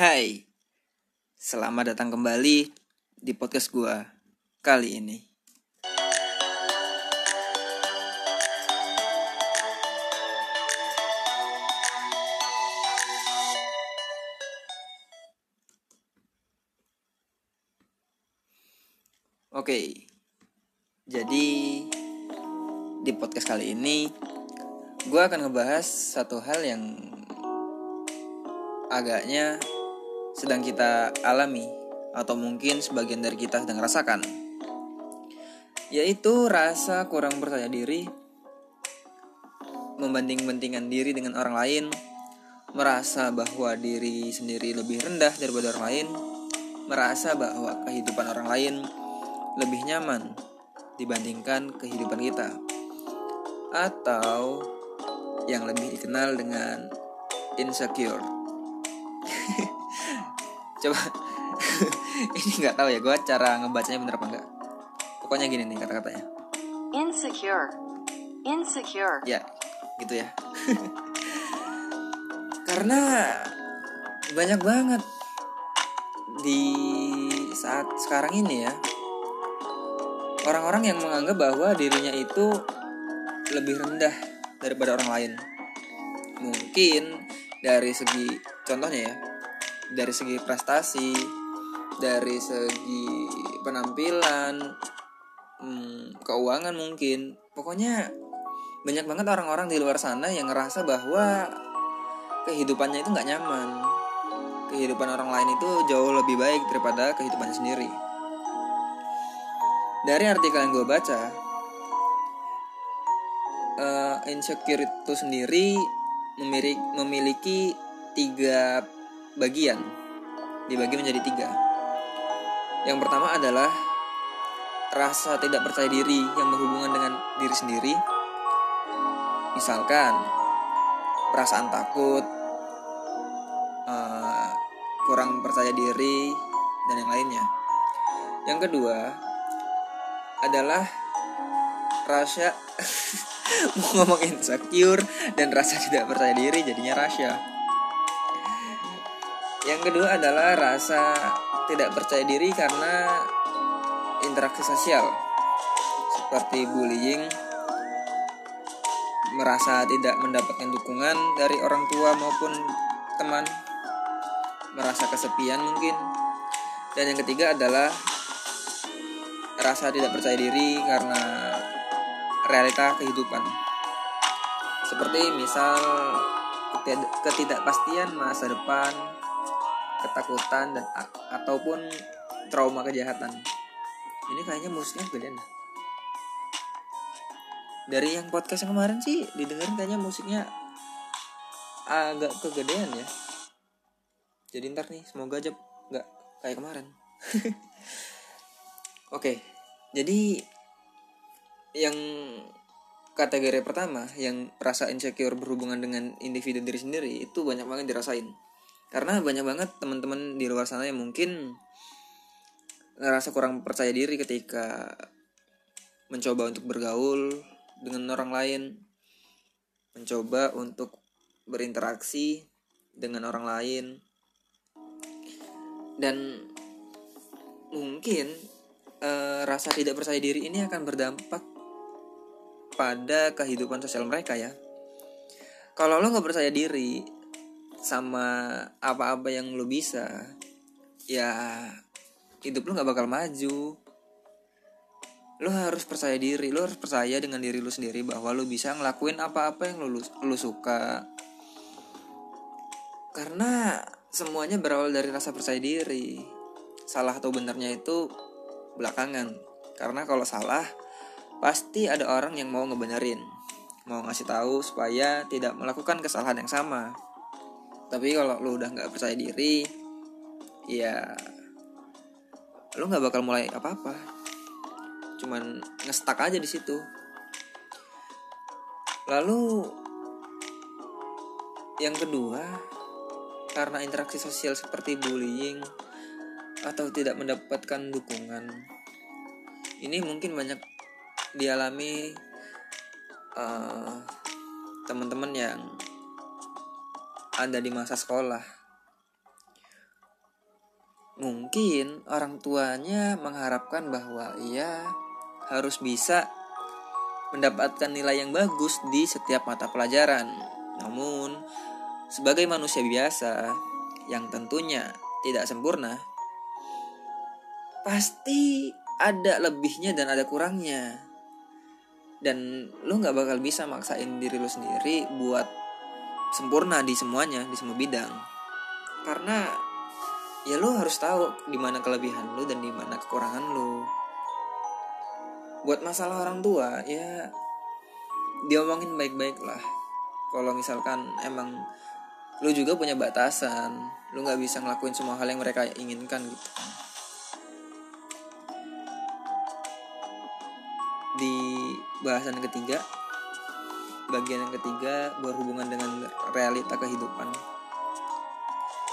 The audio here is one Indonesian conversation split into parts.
Hai, selamat datang kembali di podcast gua kali ini. Oke, jadi di podcast kali ini gua akan ngebahas satu hal yang agaknya sedang kita alami atau mungkin sebagian dari kita sedang rasakan yaitu rasa kurang percaya diri membanding-bandingkan diri dengan orang lain merasa bahwa diri sendiri lebih rendah daripada orang lain merasa bahwa kehidupan orang lain lebih nyaman dibandingkan kehidupan kita atau yang lebih dikenal dengan insecure coba. Ini nggak tahu ya gue cara ngebacanya bener apa enggak pokoknya gini nih kata-katanya. Insecure. Insecure. ya gitu ya. Karena banyak banget di saat sekarang ini ya orang-orang yang menganggap bahwa dirinya itu lebih rendah daripada orang lain. Mungkin dari segi contohnya ya dari segi prestasi dari segi penampilan hmm, keuangan mungkin. Pokoknya banyak banget orang-orang di luar sana yang ngerasa bahwa kehidupannya itu nggak nyaman. Kehidupan orang lain itu jauh lebih baik daripada kehidupannya sendiri. Dari artikel yang gue baca uh, insecure itu sendiri memiliki, memiliki tiga bagian dibagi menjadi tiga. Yang pertama adalah rasa tidak percaya diri yang berhubungan dengan diri sendiri. Misalkan perasaan takut uh, kurang percaya diri dan yang lainnya. Yang kedua adalah rasa mau ngomong insecure dan rasa tidak percaya diri jadinya rasa yang kedua adalah rasa tidak percaya diri karena interaksi sosial seperti bullying merasa tidak mendapatkan dukungan dari orang tua maupun teman merasa kesepian mungkin dan yang ketiga adalah rasa tidak percaya diri karena realita kehidupan. Seperti misal ketidakpastian masa depan, ketakutan dan ataupun trauma kejahatan. Ini kayaknya musiknya dah. Dari yang podcast yang kemarin sih didengarin kayaknya musiknya agak kegedean ya. Jadi ntar nih semoga aja nggak kayak kemarin. Oke, jadi yang kategori pertama yang rasa insecure berhubungan dengan individu diri sendiri itu banyak banget dirasain. Karena banyak banget teman-teman di luar sana yang mungkin ngerasa kurang percaya diri ketika mencoba untuk bergaul dengan orang lain, mencoba untuk berinteraksi dengan orang lain, dan mungkin e, rasa tidak percaya diri ini akan berdampak pada kehidupan sosial mereka ya. Kalau lo nggak percaya diri sama apa-apa yang lo bisa, ya hidup lo nggak bakal maju. Lo harus percaya diri, lo harus percaya dengan diri lo sendiri bahwa lo bisa ngelakuin apa-apa yang lo, lo suka. Karena semuanya berawal dari rasa percaya diri. Salah atau benernya itu belakangan karena kalau salah pasti ada orang yang mau ngebenerin mau ngasih tahu supaya tidak melakukan kesalahan yang sama tapi kalau lu udah nggak percaya diri ya lu nggak bakal mulai apa apa cuman ngestak aja di situ lalu yang kedua karena interaksi sosial seperti bullying atau tidak mendapatkan dukungan. Ini mungkin banyak dialami uh, teman-teman yang ada di masa sekolah. mungkin orang tuanya mengharapkan bahwa ia harus bisa mendapatkan nilai yang bagus di setiap mata pelajaran. Namun, sebagai manusia biasa yang tentunya tidak sempurna, pasti ada lebihnya dan ada kurangnya. Dan lu nggak bakal bisa maksain diri lu sendiri buat sempurna di semuanya, di semua bidang. Karena ya lu harus tahu di mana kelebihan lu dan di mana kekurangan lu. Buat masalah orang tua ya diomongin baik-baik lah. Kalau misalkan emang lu juga punya batasan, lu nggak bisa ngelakuin semua hal yang mereka inginkan gitu. Di bahasan ketiga, bagian yang ketiga berhubungan dengan realita kehidupan.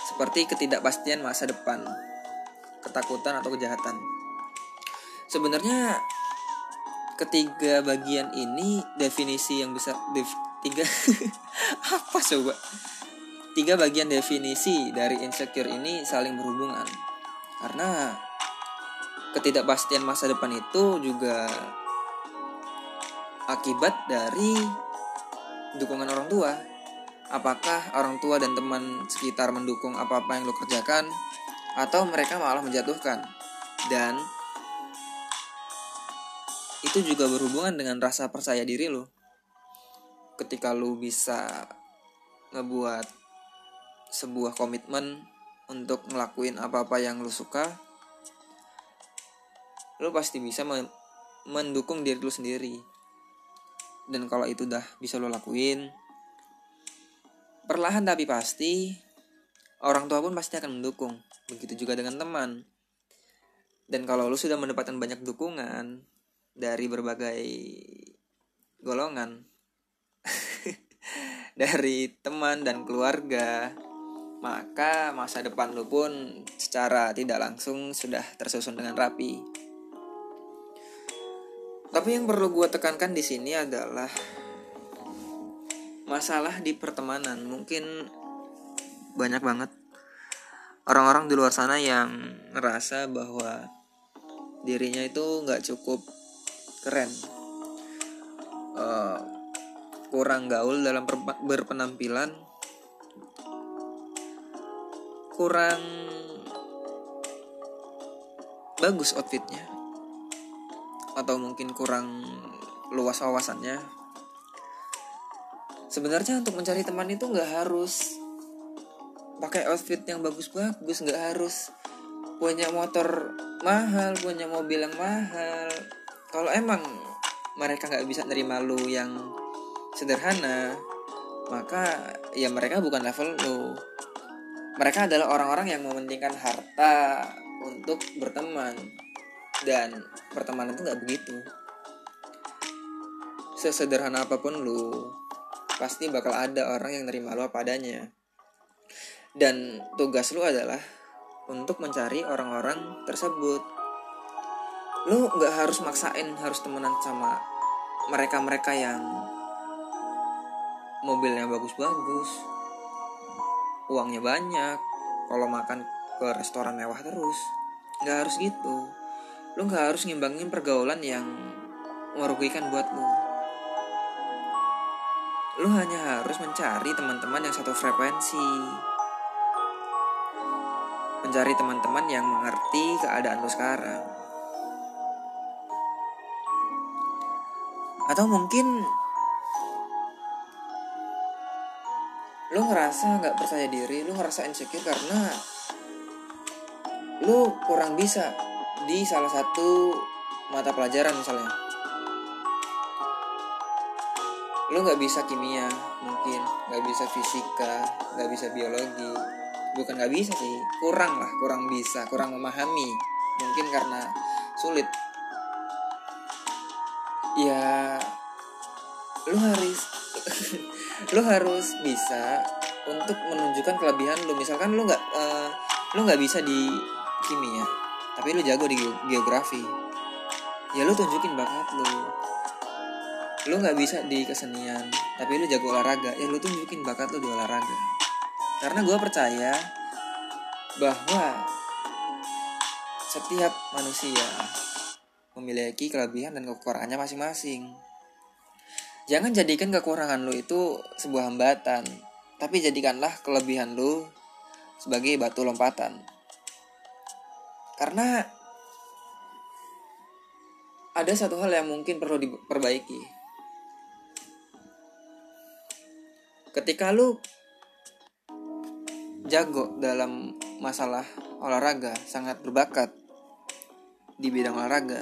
Seperti ketidakpastian masa depan, ketakutan atau kejahatan. Sebenarnya ketiga bagian ini definisi yang bisa def, tiga apa coba tiga bagian definisi dari insecure ini saling berhubungan karena ketidakpastian masa depan itu juga akibat dari dukungan orang tua? Apakah orang tua dan teman sekitar mendukung apa-apa yang lo kerjakan? Atau mereka malah menjatuhkan? Dan itu juga berhubungan dengan rasa percaya diri lo. Ketika lo bisa ngebuat sebuah komitmen untuk ngelakuin apa-apa yang lo suka lo pasti bisa mendukung diri lo sendiri dan kalau itu udah bisa lo lakuin perlahan tapi pasti orang tua pun pasti akan mendukung. Begitu juga dengan teman. Dan kalau lo sudah mendapatkan banyak dukungan dari berbagai golongan dari teman dan keluarga maka masa depan lu pun secara tidak langsung sudah tersusun dengan rapi tapi yang perlu gue tekankan di sini adalah masalah di pertemanan. Mungkin banyak banget orang-orang di luar sana yang ngerasa bahwa dirinya itu nggak cukup keren uh, kurang gaul dalam berpenampilan kurang bagus outfitnya atau mungkin kurang luas wawasannya. Sebenarnya untuk mencari teman itu nggak harus pakai outfit yang bagus-bagus nggak harus punya motor mahal punya mobil yang mahal. Kalau emang mereka nggak bisa nerima lu yang sederhana maka ya mereka bukan level lu. Mereka adalah orang-orang yang mementingkan harta untuk berteman dan pertemanan itu nggak begitu. Sesederhana apa pun lu pasti bakal ada orang yang nerima lu apa adanya. Dan tugas lu adalah untuk mencari orang-orang tersebut. Lu nggak harus maksain harus temenan sama mereka-mereka yang mobilnya bagus-bagus uangnya banyak kalau makan ke restoran mewah terus. Nggak harus gitu lu nggak harus ngimbangin pergaulan yang merugikan buat lu lu hanya harus mencari teman-teman yang satu frekuensi. Mencari teman-teman yang mengerti keadaan lu sekarang. Atau mungkin lu ngerasa nggak percaya diri lu ngerasa insecure karena lu kurang bisa di salah satu mata pelajaran misalnya. Lu nggak bisa kimia mungkin. Nggak bisa fisika nggak bisa biologi. Bukan nggak bisa sih kurang lah kurang bisa kurang memahami. Mungkin karena sulit. Ya lu harus lu harus bisa untuk menunjukkan kelebihan lu misalkan lu nggak uh, lu nggak bisa di kimia tapi lu jago di geografi ya lu tunjukin bakat lu lu nggak bisa di kesenian tapi lu jago olahraga ya lu tunjukin bakat lu di olahraga karena gue percaya bahwa setiap manusia memiliki kelebihan dan kekurangannya masing-masing. Jangan jadikan kekurangan lu itu sebuah hambatan, tapi jadikanlah kelebihan lu sebagai batu lompatan. Karena ada satu hal yang mungkin perlu diperbaiki. Ketika lu jago dalam masalah olahraga, sangat berbakat di bidang olahraga,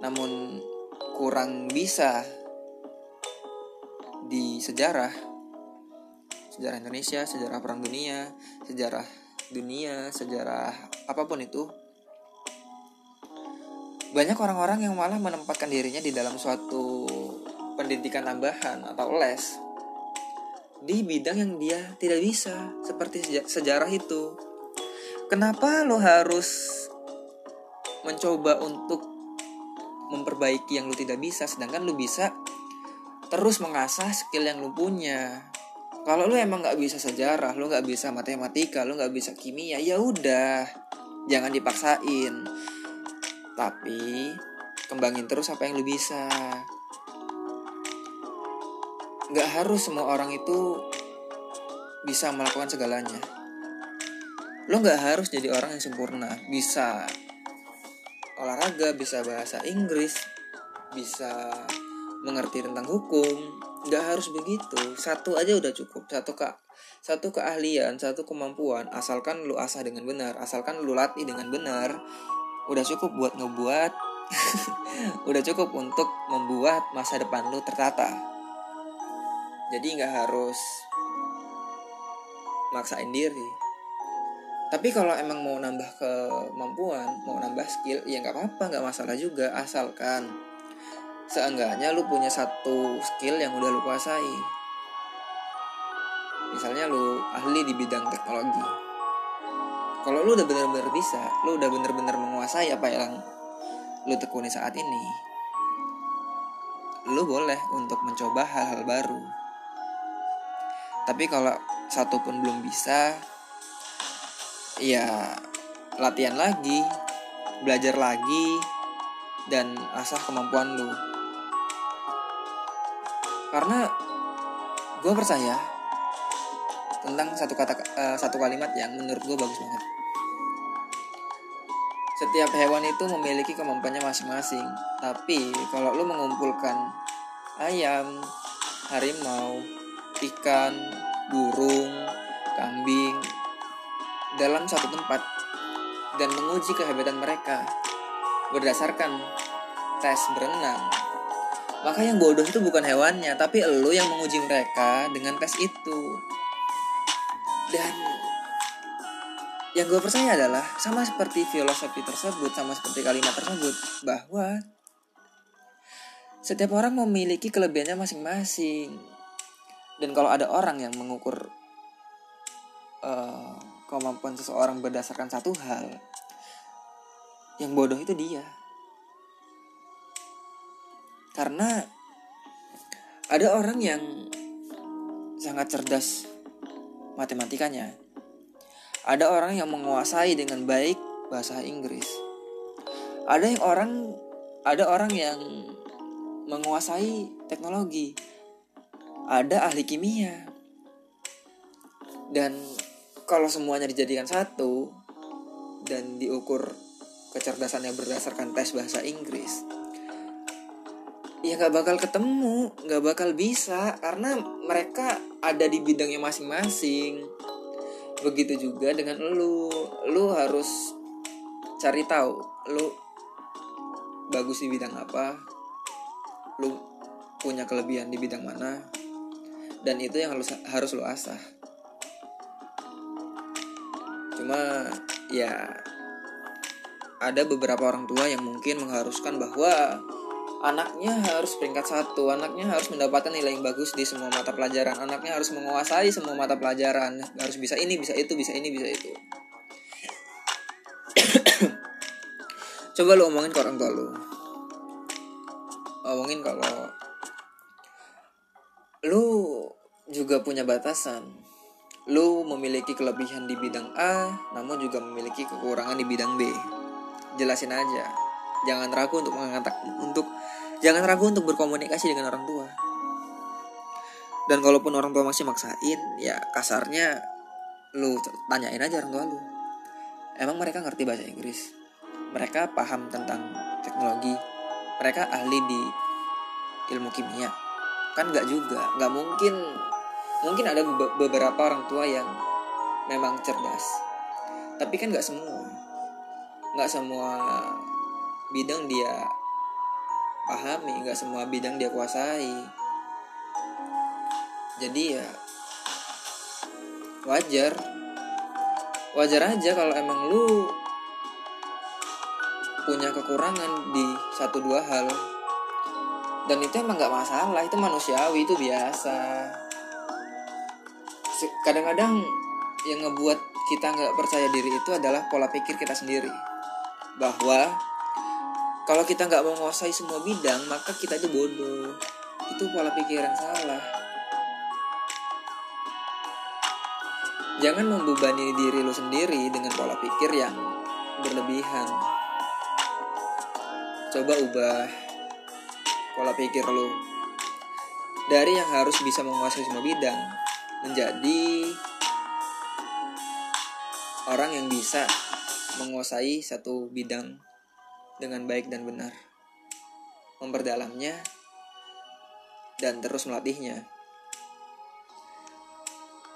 namun kurang bisa di sejarah sejarah Indonesia, sejarah perang dunia, sejarah dunia, sejarah apa pun itu. Banyak orang-orang yang malah menempatkan dirinya di dalam suatu pendidikan tambahan atau les di bidang yang dia tidak bisa, seperti sejarah itu. Kenapa lo harus mencoba untuk memperbaiki yang lu tidak bisa sedangkan lu bisa terus mengasah skill yang lu punya kalau lu emang nggak bisa sejarah lu nggak bisa matematika lu nggak bisa kimia ya udah. Jangan dipaksain. Tapi kembangin terus apa yang lu bisa. Nggak harus semua orang itu bisa melakukan segalanya. Lo nggak harus jadi orang yang sempurna. Bisa olahraga bisa bahasa Inggris bisa mengerti tentang hukum. Nggak harus begitu. Satu aja udah cukup. Satu kak satu keahlian satu kemampuan. Asalkan lu asah dengan benar. Asalkan lu latih dengan benar. Udah cukup buat ngebuat. Udah cukup untuk membuat masa depan lu tertata. Jadi nggak harus maksain diri. Tapi kalau emang mau nambah kemampuan mau nambah skill ya nggak apa-apa nggak masalah juga. Asalkan seenggaknya lu punya satu skill yang udah lu kuasai. Misalnya lu ahli di bidang teknologi. Kalau lu udah bener-bener bisa lu udah bener-bener menguasai apa yang lu tekuni saat ini lu boleh untuk mencoba hal-hal baru. Tapi kalau satu pun belum bisa ya latihan lagi belajar lagi dan asah kemampuan lu karena gue percaya tentang satu kata uh, satu kalimat yang menurut gue bagus banget setiap hewan itu memiliki kemampuannya masing-masing tapi kalau lu mengumpulkan ayam harimau ikan, burung, kambing dalam satu tempat dan menguji kehebatan mereka berdasarkan tes berenang. Maka yang bodoh itu bukan hewannya, tapi lo yang menguji mereka dengan tes itu. Dan yang gue percaya adalah sama seperti filosofi tersebut, sama seperti kalimat tersebut, bahwa setiap orang memiliki kelebihannya masing-masing dan kalau ada orang yang mengukur uh, kemampuan seseorang berdasarkan satu hal yang bodoh itu dia karena ada orang yang sangat cerdas matematikanya. Ada orang yang menguasai dengan baik bahasa Inggris. Ada yang orang ada orang yang menguasai teknologi. Ada ahli kimia. Dan kalau semuanya dijadikan satu dan diukur kecerdasannya berdasarkan tes bahasa Inggris, ya nggak bakal ketemu, nggak bakal bisa karena mereka ada di bidangnya masing-masing. Begitu juga dengan lu, lu harus cari tahu, lu bagus di bidang apa, lu punya kelebihan di bidang mana, dan itu yang harus harus lo asah cuma ya ada beberapa orang tua yang mungkin mengharuskan bahwa anaknya harus peringkat satu, anaknya harus mendapatkan nilai yang bagus di semua mata pelajaran, anaknya harus menguasai semua mata pelajaran, harus bisa ini, bisa itu, bisa ini, bisa itu. Coba lu omongin ke orang tua lu. Omongin kalau lu juga punya batasan. Lu memiliki kelebihan di bidang A namun juga memiliki kekurangan di bidang B. Jelasin aja jangan ragu untuk mengangkat untuk jangan ragu untuk berkomunikasi dengan orang tua. Dan kalaupun orang tua masih maksain ya kasarnya lu tanyain aja orang tua lu. Emang mereka ngerti bahasa Inggris? Mereka paham tentang teknologi? Mereka ahli di ilmu kimia? Kan nggak juga nggak mungkin mungkin ada be- beberapa orang tua yang memang cerdas. Tapi kan nggak semua. Nggak semua bidang dia pahami nggak semua bidang dia kuasai. Jadi ya wajar. Wajar aja kalau emang lu punya kekurangan di satu dua hal. Dan itu emang nggak masalah itu manusiawi itu biasa. Kadang-kadang yang ngebuat kita nggak percaya diri itu adalah pola pikir kita sendiri. Bahwa kalau kita nggak menguasai semua bidang maka kita itu bodoh. Itu pola pikir yang salah. Jangan membebani diri lu sendiri dengan pola pikir yang berlebihan. Coba ubah pola pikir lu dari yang harus bisa menguasai semua bidang menjadi orang yang bisa menguasai satu bidang dengan baik dan benar. Memperdalamnya dan terus melatihnya.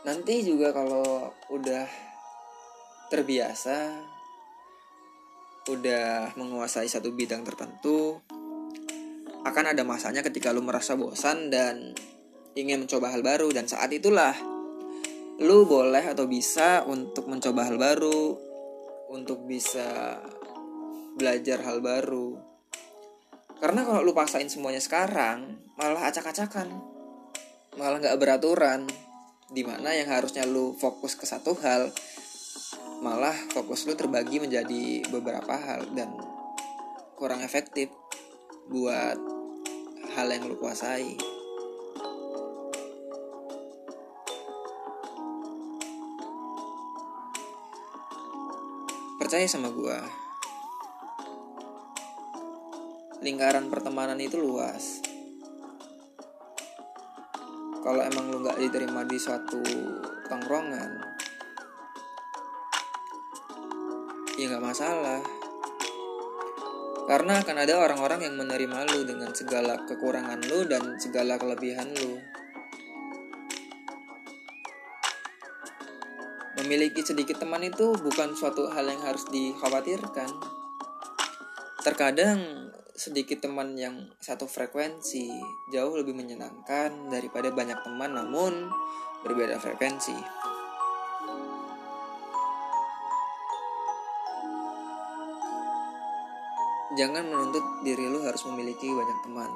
Nanti juga kalau udah terbiasa udah menguasai satu bidang tertentu akan ada masanya ketika lu merasa bosan dan ingin mencoba hal baru. Dan saat itulah lu boleh atau bisa untuk mencoba hal baru untuk bisa belajar hal baru. Karena kalau lu paksain semuanya sekarang malah acak-acakan. Malah nggak beraturan. Di mana yang harusnya lu fokus ke satu hal malah fokus lu terbagi menjadi beberapa hal dan kurang efektif buat hal yang lu kuasai. Percaya sama gua lingkaran pertemanan itu luas. Kalau emang lu nggak diterima di suatu tongkrongan ya nggak masalah. Karena akan ada orang-orang yang menerima lu dengan segala kekurangan lu dan segala kelebihan lu. Memiliki sedikit teman itu bukan suatu hal yang harus dikhawatirkan. Terkadang sedikit teman yang satu frekuensi jauh lebih menyenangkan daripada banyak teman namun berbeda frekuensi. Jangan menuntut diri lu harus memiliki banyak teman.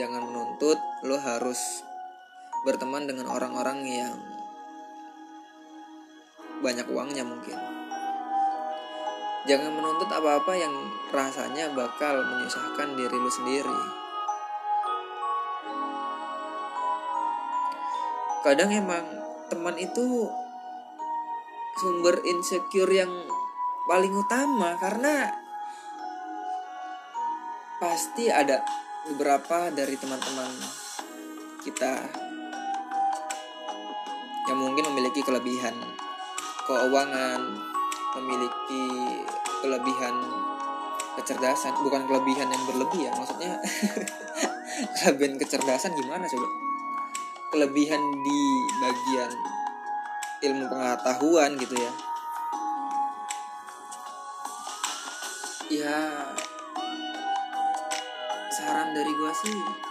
Jangan menuntut lu harus berteman dengan orang-orang yang banyak uangnya mungkin. Jangan menuntut apa-apa yang rasanya bakal menyusahkan diri lu sendiri. Kadang emang teman itu sumber insecure yang paling utama karena pasti ada beberapa dari teman-teman kita yang mungkin memiliki kelebihan keuangan, memiliki kelebihan kecerdasan, bukan kelebihan yang berlebih ya, maksudnya kelebihan kecerdasan gimana coba? Kelebihan di bagian ilmu pengetahuan gitu ya. Ya saran dari gua sih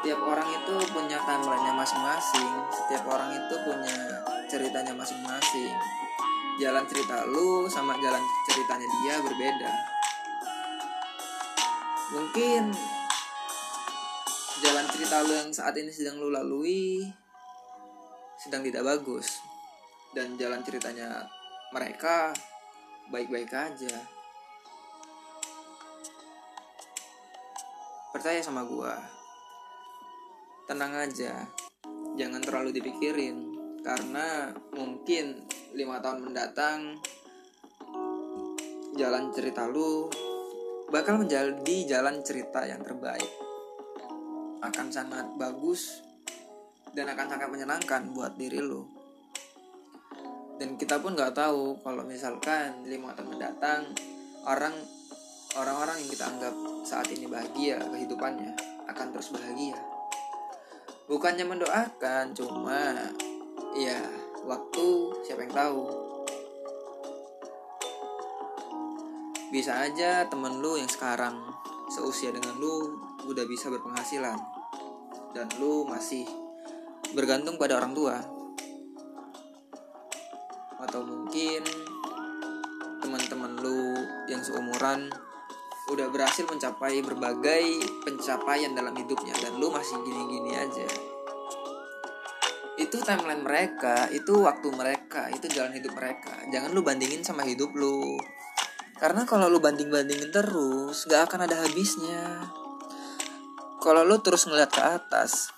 setiap orang itu punya timelinenya masing-masing. Setiap orang itu punya ceritanya masing-masing. Jalan cerita lu sama jalan ceritanya dia berbeda. Mungkin jalan cerita lu yang saat ini sedang lu lalui sedang tidak bagus. Dan jalan ceritanya mereka baik-baik aja. Percaya sama gua tenang aja. Jangan terlalu dipikirin. Karena mungkin lima tahun mendatang jalan cerita lu bakal menjadi jalan cerita yang terbaik. Akan sangat bagus dan akan sangat menyenangkan buat diri lu. Dan kita pun nggak tahu kalau misalkan lima tahun mendatang orang orang-orang yang kita anggap saat ini bahagia kehidupannya akan terus bahagia bukannya mendoakan cuma ya waktu siapa yang tahu. Bisa aja temen lu yang sekarang seusia dengan lu udah bisa berpenghasilan. Dan lu masih bergantung pada orang tua. Atau mungkin teman-teman lu yang seumuran udah berhasil mencapai berbagai pencapaian dalam hidupnya dan lu masih gini-gini aja. Itu timeline mereka itu waktu mereka itu jalan hidup mereka. Jangan lu bandingin sama hidup lu. Karena kalau lu banding-bandingin terus gak akan ada habisnya. Kalau lu terus ngeliat ke atas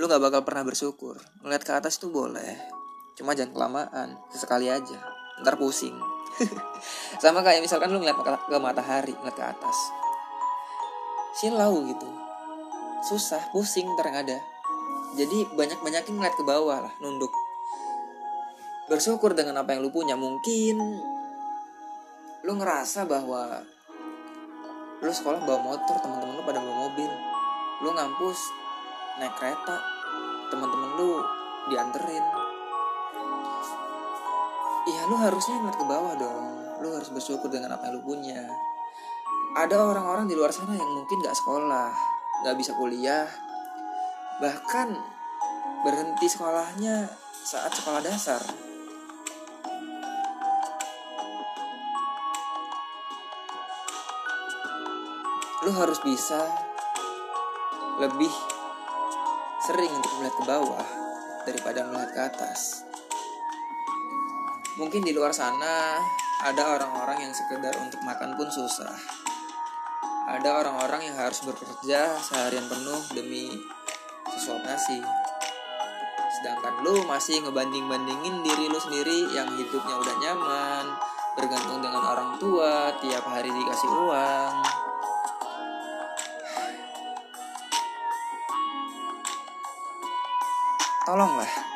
lu gak bakal pernah bersyukur. Ngeliat ke atas itu boleh cuma jangan kelamaan sesekali aja ntar pusing sama kayak misalkan lu ngeliat ke matahari ngeliat ke atas. Silau gitu. Susah pusing ada. Jadi banyak banyakin ngeliat ke bawah lah nunduk. Bersyukur dengan apa yang lu punya. Mungkin lu ngerasa bahwa lu sekolah bawa motor teman-teman lu pada bawa mobil. Lu ngampus naik kereta teman-teman lu dianterin Iya lu harusnya ngeliat ke bawah dong. Lu harus bersyukur dengan apa yang lu punya. Ada orang-orang di luar sana yang mungkin gak sekolah Gak bisa kuliah Bahkan berhenti sekolahnya saat sekolah dasar. Lu harus bisa lebih sering untuk melihat ke bawah daripada melihat ke atas mungkin di luar sana ada orang-orang yang sekedar untuk makan pun susah. Ada orang-orang yang harus bekerja seharian penuh demi sesuap nasi. Sedangkan lu masih ngebanding-bandingin diri lu sendiri yang hidupnya udah nyaman, bergantung dengan orang tua, tiap hari dikasih uang. Tolonglah,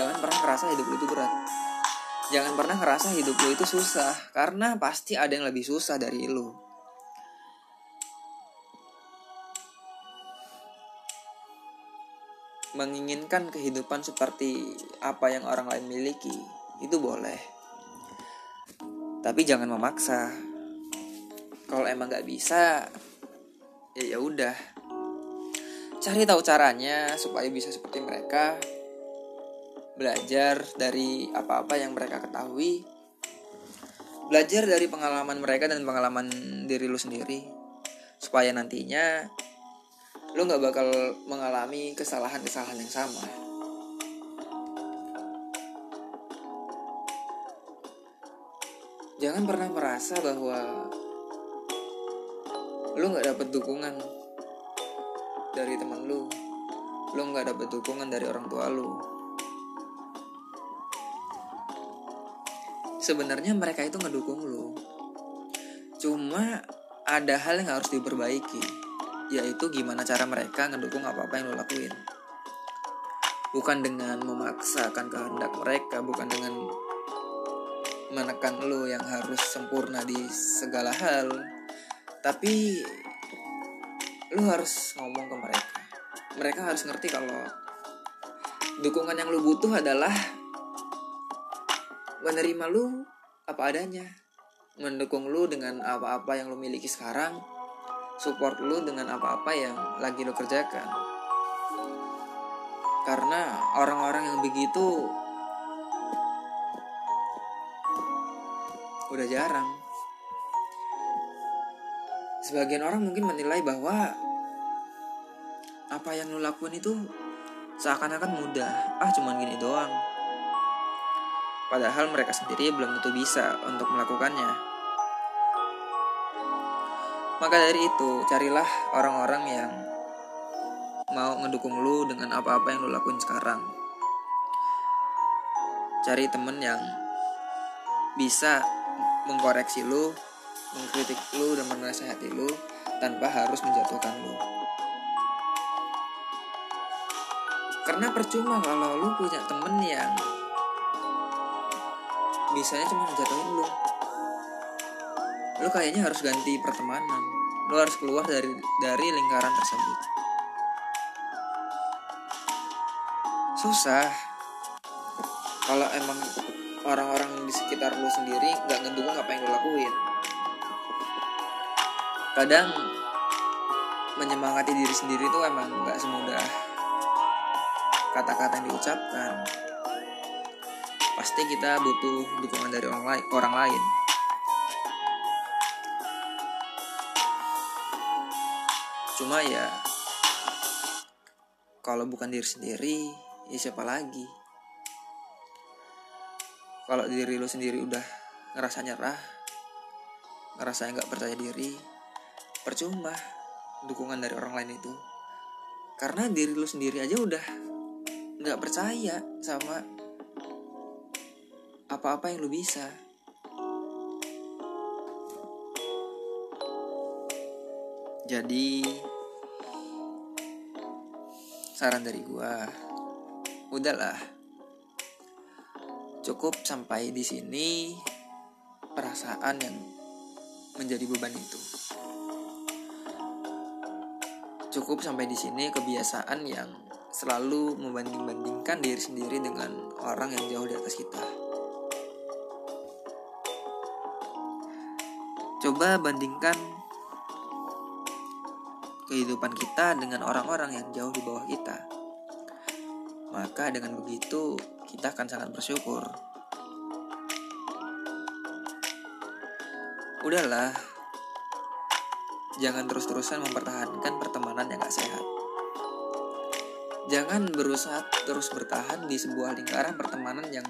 jangan pernah ngerasa hidup lu itu berat. Jangan pernah ngerasa hidup lu itu susah karena pasti ada yang lebih susah dari lu. Menginginkan kehidupan seperti apa yang orang lain miliki itu boleh. Tapi jangan memaksa. Kalau emang nggak bisa ya ya udah. Cari tahu caranya supaya bisa seperti mereka belajar dari apa-apa yang mereka ketahui belajar dari pengalaman mereka dan pengalaman diri lu sendiri supaya nantinya lu nggak bakal mengalami kesalahan-kesalahan yang sama. Jangan pernah merasa bahwa lu nggak dapet dukungan dari teman lu lu nggak dapet dukungan dari orang tua lu sebenarnya mereka itu ngedukung lu. Cuma ada hal yang harus diperbaiki yaitu gimana cara mereka ngedukung apa-apa yang lo lakuin. Bukan dengan memaksakan kehendak mereka bukan dengan menekan lo yang harus sempurna di segala hal tapi lu harus ngomong ke mereka. Mereka harus ngerti kalau dukungan yang lu butuh adalah menerima lu apa adanya. Mendukung lu dengan apa-apa yang lu miliki sekarang. Support lu dengan apa-apa yang lagi lu kerjakan. Karena orang-orang yang begitu udah jarang. Sebagian orang mungkin menilai bahwa apa yang lu lakuin itu seakan-akan mudah. Ah cuman gini doang padahal mereka sendiri belum tentu bisa untuk melakukannya. Maka dari itu, carilah orang-orang yang mau ngedukung lu dengan apa-apa yang lu lakuin sekarang cari temen yang bisa mengkoreksi lu mengkritik lu dan menasehati lu tanpa harus menjatuhkan lu karena percuma kalau lu punya temen yang bisanya cuma ngejatuhin lu. Lu kayaknya harus ganti pertemanan. Lu harus keluar dari dari lingkaran tersebut. Susah. Kalau emang orang-orang di sekitar lu sendiri nggak ngedukung apa yang lu lakuin. Kadang menyemangati diri sendiri itu emang nggak semudah kata-kata yang diucapkan pasti kita butuh dukungan dari orang lain orang lain. Cuma ya kalau bukan diri sendiri ya siapa lagi? Kalau diri lu sendiri udah ngerasa nyerah ngerasa nggak percaya diri percuma dukungan dari orang lain itu. Karena diri lu sendiri aja udah nggak percaya sama apa-apa yang lu bisa. Jadi saran dari gua udahlah. Cukup sampai di sini perasaan yang menjadi beban itu. Cukup sampai di sini kebiasaan yang selalu membanding-bandingkan diri sendiri dengan orang yang jauh di atas kita coba bandingkan kehidupan kita dengan orang-orang yang jauh di bawah kita. Maka dengan begitu kita akan sangat bersyukur. Udahlah, jangan terus-terusan mempertahankan pertemanan yang gak sehat. Jangan berusaha terus bertahan di sebuah lingkaran pertemanan yang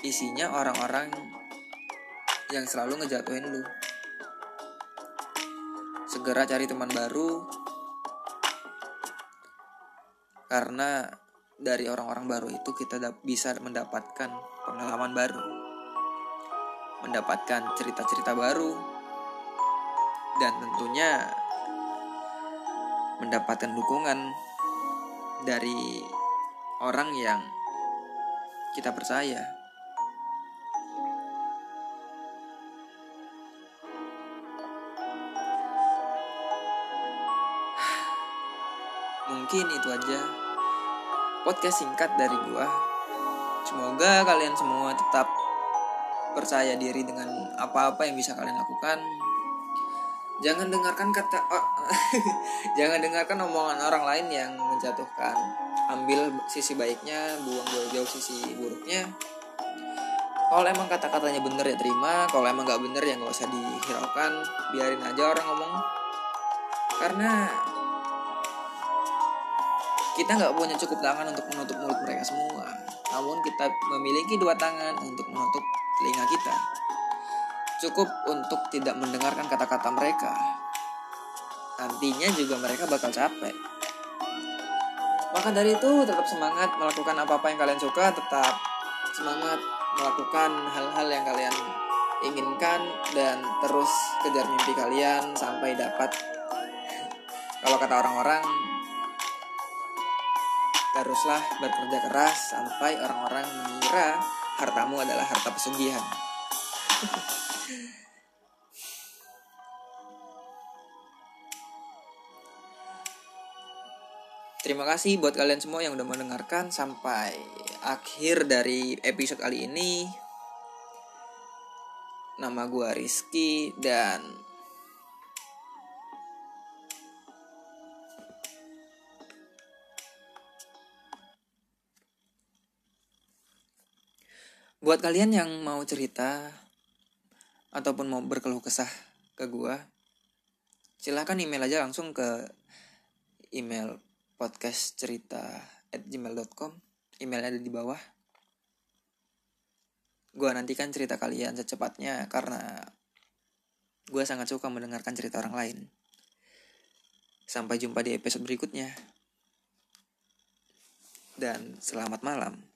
isinya orang-orang yang selalu ngejatuhin lu. Segera cari teman baru. Karena dari orang-orang baru itu kita bisa mendapatkan pengalaman baru. Mendapatkan cerita-cerita baru. Dan tentunya mendapatkan dukungan dari orang yang kita percaya mungkin itu aja. Podcast singkat dari gua. Semoga kalian semua tetap percaya diri dengan apa-apa yang bisa kalian lakukan. Jangan dengarkan kata oh, jangan dengarkan omongan orang lain yang menjatuhkan. Ambil sisi baiknya buang jauh-jauh sisi buruknya. Kalau emang kata-katanya bener ya terima kalau emang nggak bener ya nggak usah dihiraukan. Biarin aja orang ngomong. Karena kita nggak punya cukup tangan untuk menutup mulut mereka semua. Namun kita memiliki dua tangan untuk menutup telinga kita. Cukup untuk tidak mendengarkan kata-kata mereka. Nantinya juga mereka bakal capek. Maka dari itu tetap semangat melakukan apa-apa yang kalian suka, tetap semangat melakukan hal-hal yang kalian inginkan dan terus kejar mimpi kalian sampai dapat kalau kata orang-orang teruslah bekerja keras sampai orang-orang mengira hartamu adalah harta pesugihan. Terima kasih buat kalian semua yang udah mendengarkan sampai akhir dari episode kali ini. Nama gue Rizky dan Buat kalian yang mau cerita ataupun mau berkeluh kesah ke gue, silahkan email aja langsung ke email podcast cerita at gmail.com emailnya ada di bawah gue nantikan cerita kalian secepatnya karena gue sangat suka mendengarkan cerita orang lain Sampai jumpa di episode berikutnya. Dan selamat malam.